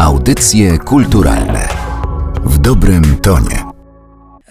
Audycje kulturalne w dobrym tonie.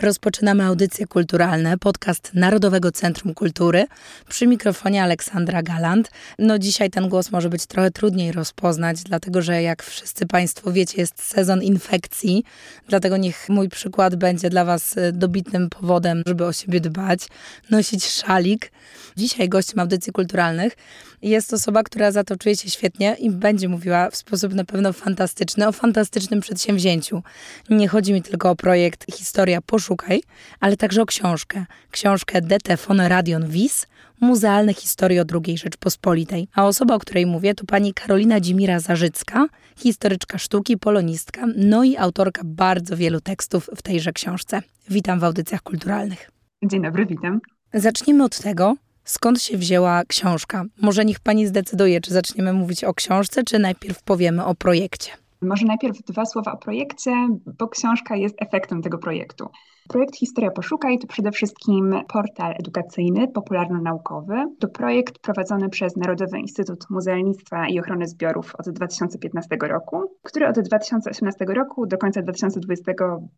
Rozpoczynamy audycje kulturalne, podcast Narodowego Centrum Kultury. Przy mikrofonie Aleksandra Galant. No dzisiaj ten głos może być trochę trudniej rozpoznać, dlatego że jak wszyscy Państwo wiecie, jest sezon infekcji. Dlatego niech mój przykład będzie dla Was e, dobitnym powodem, żeby o siebie dbać, nosić szalik. Dzisiaj gościem audycji kulturalnych jest osoba, która za to czuje się świetnie i będzie mówiła w sposób na pewno fantastyczny o fantastycznym przedsięwzięciu. Nie chodzi mi tylko o projekt Historia Poszukaj, ale także o książkę. Książkę DT von Radion Wies, Muzealne historie o II Rzeczpospolitej. A osoba, o której mówię, to pani Karolina Dzimira-Zarzycka, historyczka sztuki, polonistka, no i autorka bardzo wielu tekstów w tejże książce. Witam w audycjach kulturalnych. Dzień dobry, witam. Zacznijmy od tego, Skąd się wzięła książka? Może niech pani zdecyduje, czy zaczniemy mówić o książce, czy najpierw powiemy o projekcie. Może najpierw dwa słowa o projekcie, bo książka jest efektem tego projektu. Projekt Historia Poszukaj to przede wszystkim portal edukacyjny, popularno-naukowy. To projekt prowadzony przez Narodowy Instytut Muzealnictwa i Ochrony Zbiorów od 2015 roku, który od 2018 roku do końca 2020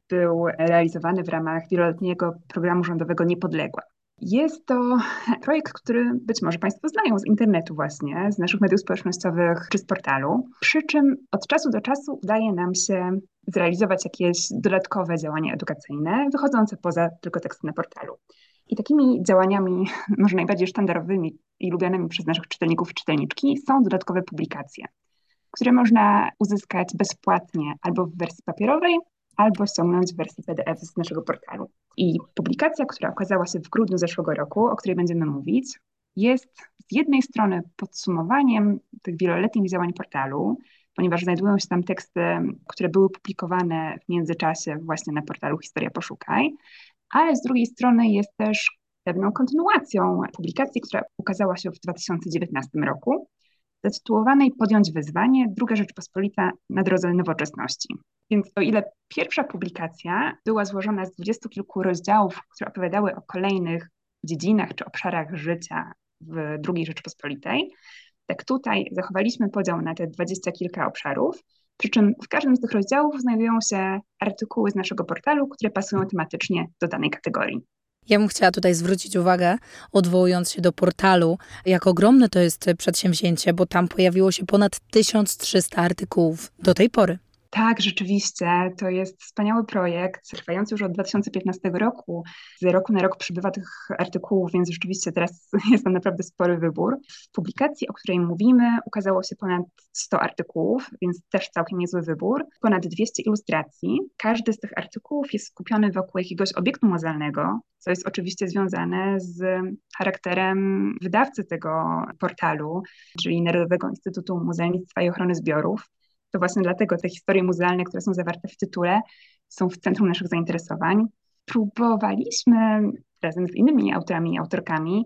był realizowany w ramach wieloletniego programu rządowego Niepodległa. Jest to projekt, który być może Państwo znają z internetu właśnie, z naszych mediów społecznościowych czy z portalu, przy czym od czasu do czasu udaje nam się zrealizować jakieś dodatkowe działania edukacyjne, wychodzące poza tylko teksty na portalu. I takimi działaniami, może najbardziej sztandarowymi i lubianymi przez naszych czytelników i czytelniczki, są dodatkowe publikacje, które można uzyskać bezpłatnie albo w wersji papierowej, albo ściągnąć w wersji PDF z naszego portalu. I publikacja, która okazała się w grudniu zeszłego roku, o której będziemy mówić, jest z jednej strony podsumowaniem tych wieloletnich działań portalu, ponieważ znajdują się tam teksty, które były publikowane w międzyczasie właśnie na portalu Historia Poszukaj, ale z drugiej strony jest też pewną kontynuacją publikacji, która ukazała się w 2019 roku, zatytułowanej Podjąć wyzwanie Druga Rzeczpospolita na drodze nowoczesności. Więc o ile pierwsza publikacja była złożona z dwudziestu kilku rozdziałów, które opowiadały o kolejnych dziedzinach czy obszarach życia w II Rzeczpospolitej, tak tutaj zachowaliśmy podział na te dwadzieścia kilka obszarów, przy czym w każdym z tych rozdziałów znajdują się artykuły z naszego portalu, które pasują tematycznie do danej kategorii. Ja bym chciała tutaj zwrócić uwagę, odwołując się do portalu, jak ogromne to jest przedsięwzięcie, bo tam pojawiło się ponad 1300 artykułów do tej pory. Tak, rzeczywiście. To jest wspaniały projekt, trwający już od 2015 roku. Z roku na rok przybywa tych artykułów, więc rzeczywiście teraz jest tam naprawdę spory wybór. W publikacji, o której mówimy, ukazało się ponad 100 artykułów, więc też całkiem niezły wybór. Ponad 200 ilustracji. Każdy z tych artykułów jest skupiony wokół jakiegoś obiektu muzealnego, co jest oczywiście związane z charakterem wydawcy tego portalu, czyli Narodowego Instytutu Muzealnictwa i Ochrony Zbiorów to właśnie dlatego te historie muzealne, które są zawarte w tytule, są w centrum naszych zainteresowań. Próbowaliśmy razem z innymi autorami i autorkami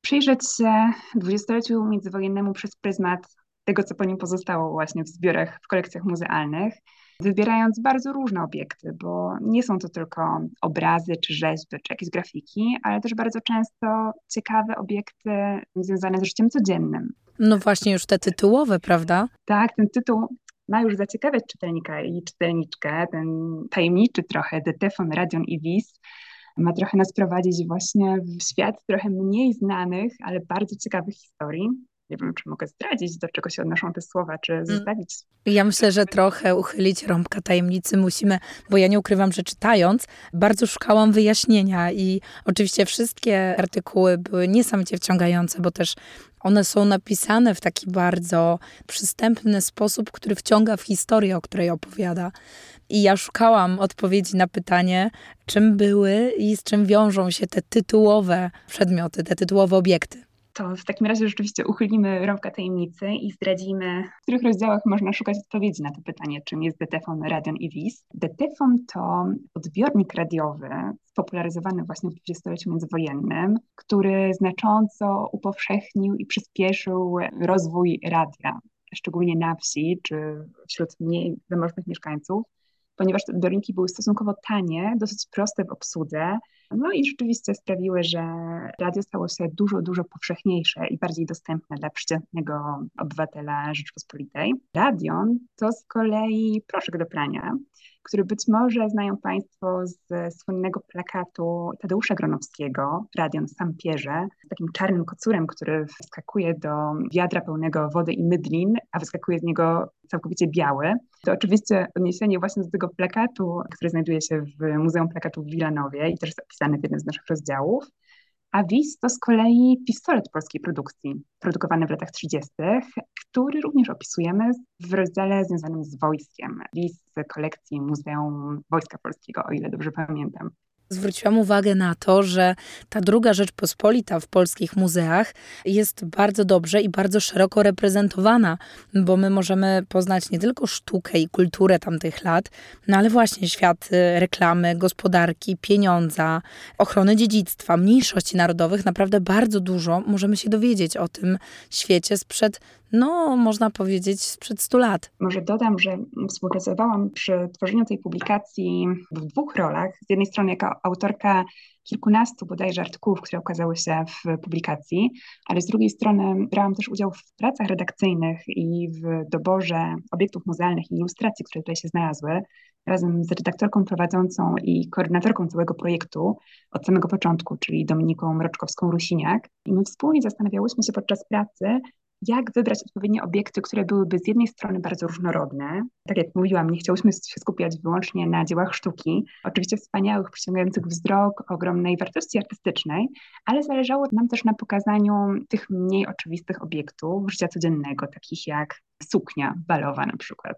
przyjrzeć się dwudziestoleciu międzywojennemu przez pryzmat tego, co po nim pozostało właśnie w zbiorach, w kolekcjach muzealnych, wybierając bardzo różne obiekty, bo nie są to tylko obrazy, czy rzeźby, czy jakieś grafiki, ale też bardzo często ciekawe obiekty związane z życiem codziennym. No właśnie, już te tytułowe, prawda? Tak, ten tytuł ma już zaciekawiać czytelnika i czytelniczkę, ten tajemniczy trochę Detefon, Radion i Wis, ma trochę nas prowadzić właśnie w świat trochę mniej znanych, ale bardzo ciekawych historii nie wiem, czy mogę zdradzić, do czego się odnoszą te słowa, czy mm. zostawić. Ja myślę, że trochę uchylić rąbka tajemnicy musimy, bo ja nie ukrywam, że czytając, bardzo szukałam wyjaśnienia i oczywiście wszystkie artykuły były niesamowicie wciągające, bo też one są napisane w taki bardzo przystępny sposób, który wciąga w historię, o której opowiada. I ja szukałam odpowiedzi na pytanie, czym były i z czym wiążą się te tytułowe przedmioty, te tytułowe obiekty to w takim razie rzeczywiście uchylimy rąbka tajemnicy i zdradzimy, w których rozdziałach można szukać odpowiedzi na to pytanie, czym jest Detefon, Radion i WIS. Detefon to odbiornik radiowy spopularyzowany właśnie w dwudziestoleciu międzywojennym, który znacząco upowszechnił i przyspieszył rozwój radia, szczególnie na wsi czy wśród mniej zamożnych mieszkańców. Ponieważ te odbiorniki były stosunkowo tanie, dosyć proste w obsłudze, no i rzeczywiście sprawiły, że radio stało się dużo, dużo powszechniejsze i bardziej dostępne dla przeciętnego obywatela Rzeczpospolitej. Radion to z kolei proszek do prania, który być może znają Państwo z słynnego plakatu Tadeusza Gronowskiego, Radion Sam Pierze, z takim czarnym kocurem, który wskakuje do wiadra pełnego wody i mydlin, a wyskakuje z niego całkowicie biały. To oczywiście odniesienie właśnie do tego plakatu, który znajduje się w Muzeum Plakatu w Wilanowie i też jest opisany w jednym z naszych rozdziałów. A WIS to z kolei pistolet polskiej produkcji, produkowany w latach 30., który również opisujemy w rozdziale związanym z wojskiem. WIS z kolekcji Muzeum Wojska Polskiego, o ile dobrze pamiętam. Zwróciłam uwagę na to, że ta druga Rzeczpospolita w polskich muzeach jest bardzo dobrze i bardzo szeroko reprezentowana, bo my możemy poznać nie tylko sztukę i kulturę tamtych lat, no ale właśnie świat y, reklamy, gospodarki, pieniądza, ochrony dziedzictwa, mniejszości narodowych. Naprawdę bardzo dużo możemy się dowiedzieć o tym świecie sprzed no można powiedzieć sprzed 100 lat. Może dodam, że współpracowałam przy tworzeniu tej publikacji w dwóch rolach. Z jednej strony jako autorka kilkunastu bodajże artykułów, które ukazały się w publikacji, ale z drugiej strony brałam też udział w pracach redakcyjnych i w doborze obiektów muzealnych i ilustracji, które tutaj się znalazły, razem z redaktorką prowadzącą i koordynatorką całego projektu od samego początku, czyli Dominiką Mroczkowską-Rusiniak. I my wspólnie zastanawiałyśmy się podczas pracy, jak wybrać odpowiednie obiekty, które byłyby z jednej strony bardzo różnorodne. Tak jak mówiłam, nie chciałyśmy się skupiać wyłącznie na dziełach sztuki, oczywiście wspaniałych, przyciągających wzrok, ogromnej wartości artystycznej, ale zależało nam też na pokazaniu tych mniej oczywistych obiektów życia codziennego, takich jak suknia balowa na przykład,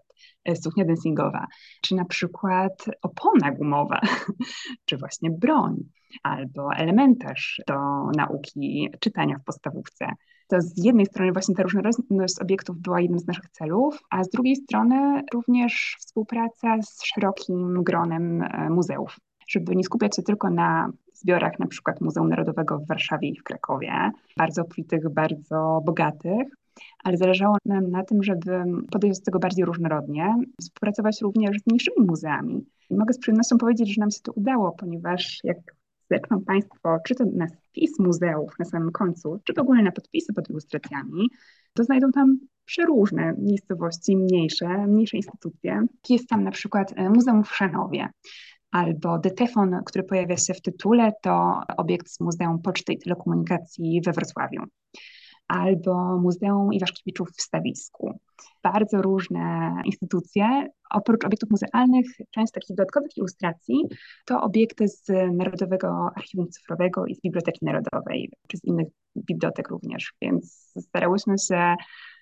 suknia dancingowa, czy na przykład opona gumowa, czy właśnie broń, albo elementarz do nauki czytania w podstawówce. To z jednej strony właśnie ta różnorodność obiektów była jednym z naszych celów, a z drugiej strony również współpraca z szerokim gronem e, muzeów, żeby nie skupiać się tylko na zbiorach na przykład Muzeum Narodowego w Warszawie i w Krakowie, bardzo obfitych, bardzo bogatych, ale zależało nam na tym, żeby podejść do tego bardziej różnorodnie, współpracować również z mniejszymi muzeami. I mogę z przyjemnością powiedzieć, że nam się to udało, ponieważ jak zerkną Państwo, czy to na spis muzeów na samym końcu, czy w ogóle na podpisy pod ilustracjami, to znajdą tam przeróżne miejscowości, mniejsze, mniejsze instytucje. Jest tam na przykład e, Muzeum w Szanowie, albo Detefon, który pojawia się w tytule, to obiekt z Muzeum Poczty i Telekomunikacji we Wrocławiu albo Muzeum Iwaszkiewiczów w Stawisku. Bardzo różne instytucje. Oprócz obiektów muzealnych, część takich dodatkowych ilustracji to obiekty z Narodowego Archiwum Cyfrowego i z Biblioteki Narodowej, czy z innych bibliotek również, więc starałyśmy się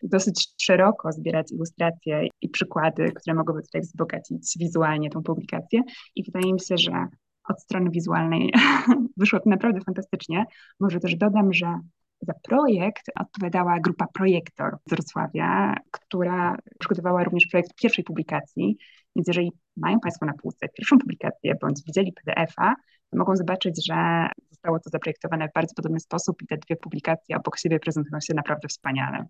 dosyć szeroko zbierać ilustracje i przykłady, które mogłyby tutaj wzbogacić wizualnie tą publikację i wydaje mi się, że od strony wizualnej wyszło to naprawdę fantastycznie. Może też dodam, że za projekt odpowiadała grupa Projektor z Wrocławia, która przygotowała również projekt pierwszej publikacji. Więc jeżeli mają Państwo na półce pierwszą publikację bądź widzieli PDF-a, to mogą zobaczyć, że zostało to zaprojektowane w bardzo podobny sposób i te dwie publikacje obok siebie prezentują się naprawdę wspaniale.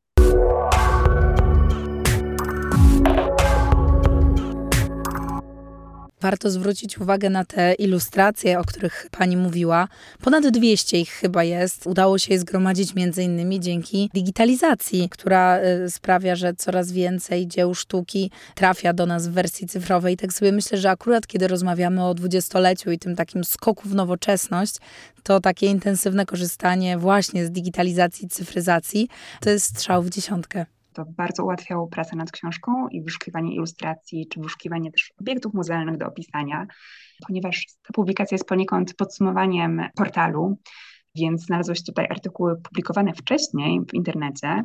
Warto zwrócić uwagę na te ilustracje, o których pani mówiła. Ponad 200 ich chyba jest. Udało się je zgromadzić między innymi dzięki digitalizacji, która y, sprawia, że coraz więcej dzieł sztuki trafia do nas w wersji cyfrowej. Tak sobie myślę, że akurat kiedy rozmawiamy o dwudziestoleciu i tym takim skoku w nowoczesność, to takie intensywne korzystanie właśnie z digitalizacji, cyfryzacji, to jest strzał w dziesiątkę. To bardzo ułatwiało pracę nad książką i wyszukiwanie ilustracji, czy wyszukiwanie też obiektów muzealnych do opisania, ponieważ ta publikacja jest poniekąd podsumowaniem portalu, więc znalazły się tutaj artykuły publikowane wcześniej w internecie,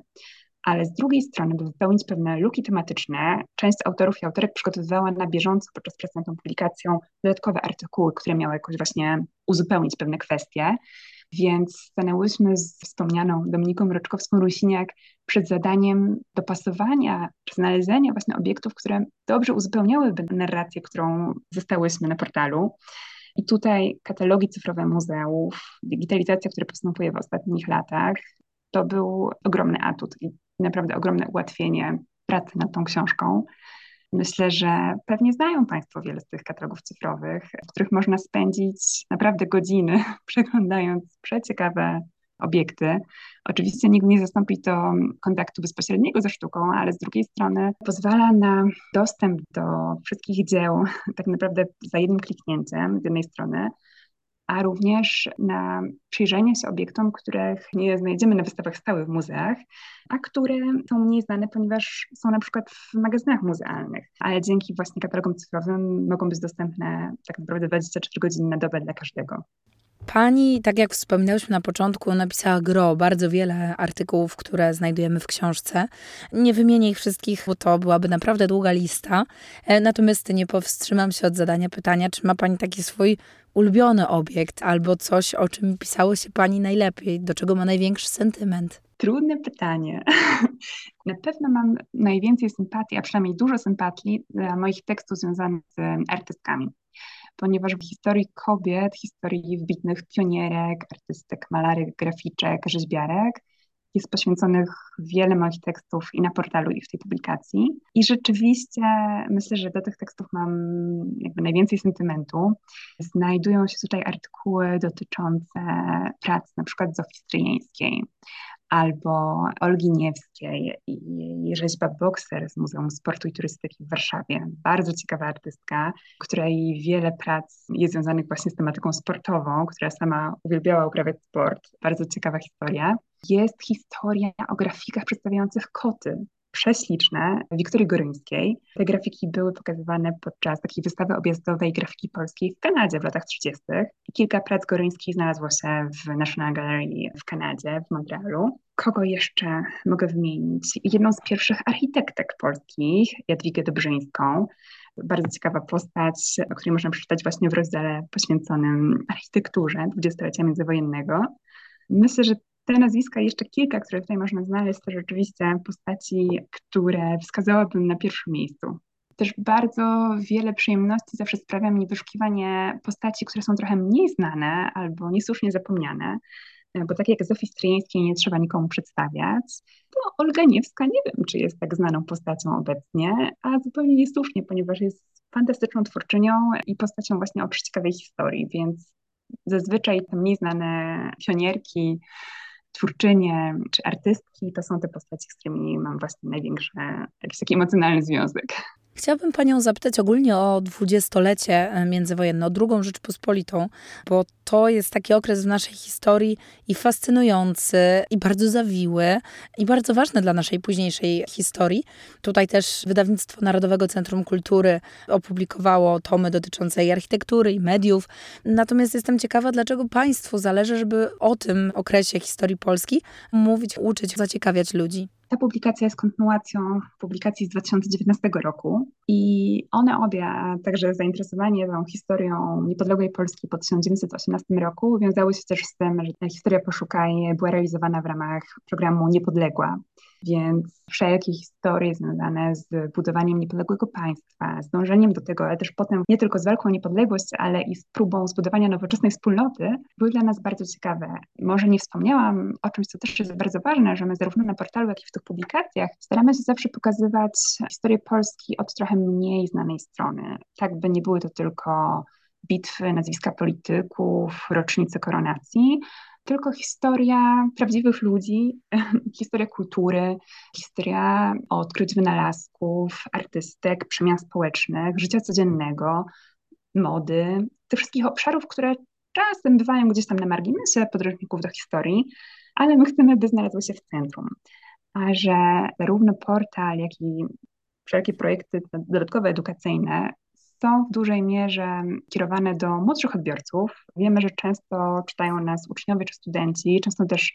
ale z drugiej strony, by wypełnić pewne luki tematyczne, część autorów i autorek przygotowywała na bieżąco podczas pracy nad tą publikacją dodatkowe artykuły, które miały jakoś właśnie uzupełnić pewne kwestie. Więc stanęłyśmy z wspomnianą Dominiką Roczkowską-Rusiniak przed zadaniem dopasowania znalezienia właśnie obiektów, które dobrze uzupełniałyby narrację, którą zostałyśmy na portalu. I tutaj katalogi cyfrowe muzeów, digitalizacja, która postępuje w ostatnich latach, to był ogromny atut i naprawdę ogromne ułatwienie pracy nad tą książką. Myślę, że pewnie znają Państwo wiele z tych katalogów cyfrowych, w których można spędzić naprawdę godziny przeglądając przeciekawe obiekty. Oczywiście nigdy nie zastąpi to kontaktu bezpośredniego ze sztuką, ale z drugiej strony pozwala na dostęp do wszystkich dzieł tak naprawdę za jednym kliknięciem z jednej strony, a również na przyjrzenie się obiektom, których nie znajdziemy na wystawach stałych w muzeach, a które są mniej znane, ponieważ są na przykład w magazynach muzealnych, ale dzięki właśnie katalogom cyfrowym mogą być dostępne tak naprawdę 24 godziny na dobę dla każdego. Pani, tak jak wspominałyśmy na początku, napisała gro, bardzo wiele artykułów, które znajdujemy w książce. Nie wymienię ich wszystkich, bo to byłaby naprawdę długa lista. E, natomiast nie powstrzymam się od zadania pytania, czy ma Pani taki swój ulubiony obiekt albo coś, o czym pisało się Pani najlepiej, do czego ma największy sentyment? Trudne pytanie. Na pewno mam najwięcej sympatii, a przynajmniej dużo sympatii dla moich tekstów związanych z artystkami ponieważ w historii kobiet, historii wybitnych pionierek, artystek, malarek, graficzek, rzeźbiarek jest poświęconych wiele moich tekstów i na portalu, i w tej publikacji. I rzeczywiście myślę, że do tych tekstów mam jakby najwięcej sentymentu. Znajdują się tutaj artykuły dotyczące prac na przykład Zofii Stryjeńskiej, albo Olgi Niewskiej i rzeźba Boxer z Muzeum Sportu i Turystyki w Warszawie. Bardzo ciekawa artystka, której wiele prac jest związanych właśnie z tematyką sportową, która sama uwielbiała uprawiać sport. Bardzo ciekawa historia. Jest historia o grafikach przedstawiających koty, prześliczne Wiktorii Goryńskiej. Te grafiki były pokazywane podczas takiej wystawy objazdowej grafiki polskiej w Kanadzie w latach 30. Kilka prac Goryńskiej znalazło się w National Gallery w Kanadzie, w Montrealu. Kogo jeszcze mogę wymienić? Jedną z pierwszych architektek polskich, Jadwigę Dobrzyńską, bardzo ciekawa postać, o której można przeczytać właśnie w rozdziale poświęconym architekturze dwudziestolecia międzywojennego. Myślę, że te nazwiska jeszcze kilka, które tutaj można znaleźć, to rzeczywiście postaci, które wskazałabym na pierwszym miejscu. Też bardzo wiele przyjemności zawsze sprawia mi wyszukiwanie postaci, które są trochę mniej znane albo niesłusznie zapomniane, bo tak jak Zofii Stryjeńskiej nie trzeba nikomu przedstawiać, to Olga Niewska nie wiem, czy jest tak znaną postacią obecnie, a zupełnie niesłusznie, ponieważ jest fantastyczną twórczynią i postacią właśnie o przeciekawej historii, więc zazwyczaj te mniej znane pionierki, twórczynie czy artystki to są te postaci, z którymi mam właśnie największy jakiś taki emocjonalny związek. Chciałabym Panią zapytać ogólnie o dwudziestolecie e, międzywojenne, o drugą Rzeczpospolitą, bo to jest taki okres w naszej historii i fascynujący, i bardzo zawiły, i bardzo ważny dla naszej późniejszej historii. Tutaj też wydawnictwo Narodowego Centrum Kultury opublikowało tomy dotyczące i architektury, i mediów. Natomiast jestem ciekawa, dlaczego Państwu zależy, żeby o tym okresie historii Polski mówić, uczyć, zaciekawiać ludzi. Ta publikacja jest kontynuacją publikacji z 2019 roku i one obie, także zainteresowanie tą historią niepodległej Polski po 1918 roku wiązały się też z tym, że historia Poszukaj była realizowana w ramach programu Niepodległa więc wszelkie historie związane z budowaniem niepodległego państwa, z dążeniem do tego, ale też potem nie tylko z walką o niepodległość, ale i z próbą zbudowania nowoczesnej wspólnoty, były dla nas bardzo ciekawe. Może nie wspomniałam o czymś, co też jest bardzo ważne, że my zarówno na portalu, jak i w tych publikacjach staramy się zawsze pokazywać historię Polski od trochę mniej znanej strony, tak by nie były to tylko bitwy, nazwiska polityków, rocznice koronacji, tylko historia prawdziwych ludzi, historia kultury, historia odkryć wynalazków, artystek, przemian społecznych, życia codziennego, mody, tych wszystkich obszarów, które czasem bywają gdzieś tam na marginesie podróżników do historii, ale my chcemy, by znalazły się w centrum. A że zarówno portal, jak i wszelkie projekty dodatkowe edukacyjne są w dużej mierze kierowane do młodszych odbiorców. Wiemy, że często czytają nas uczniowie czy studenci, często też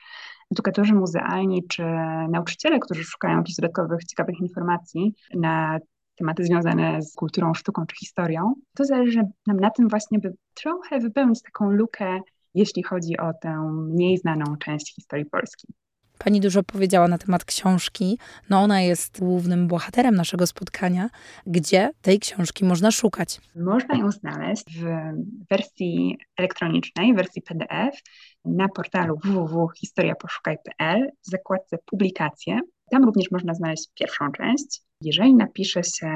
edukatorzy muzealni czy nauczyciele, którzy szukają jakichś dodatkowych, ciekawych informacji na tematy związane z kulturą, sztuką czy historią. To zależy nam na tym właśnie, by trochę wypełnić taką lukę, jeśli chodzi o tę mniej znaną część historii Polski. Pani dużo powiedziała na temat książki. No ona jest głównym bohaterem naszego spotkania. Gdzie tej książki można szukać? Można ją znaleźć w wersji elektronicznej, wersji PDF na portalu www.historiaposzukaj.pl w zakładce publikacje. Tam również można znaleźć pierwszą część. Jeżeli napisze się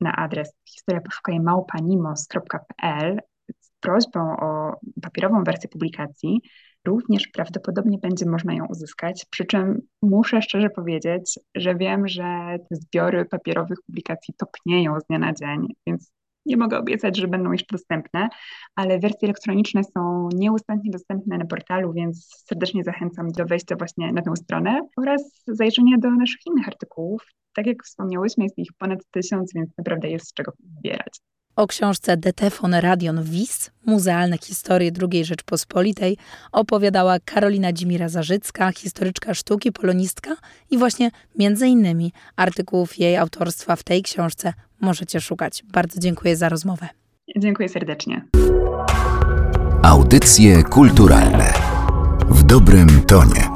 na adres historia poszukaj małpanimos.pl z prośbą o papierową wersję publikacji, również prawdopodobnie będzie można ją uzyskać. Przy czym muszę szczerze powiedzieć, że wiem, że te zbiory papierowych publikacji topnieją z dnia na dzień, więc nie mogę obiecać, że będą jeszcze dostępne, ale wersje elektroniczne są nieustannie dostępne na portalu, więc serdecznie zachęcam do wejścia właśnie na tę stronę oraz zajrzenia do naszych innych artykułów. Tak jak wspomniałyśmy, jest ich ponad tysiąc, więc naprawdę jest z czego wybierać. O książce Detefon Radion WIS, Muzealne historie II Rzeczpospolitej opowiadała Karolina Dzimira-Zarzycka, historyczka sztuki, polonistka i właśnie między innymi artykułów jej autorstwa w tej książce możecie szukać. Bardzo dziękuję za rozmowę. Dziękuję serdecznie. Audycje kulturalne w dobrym tonie.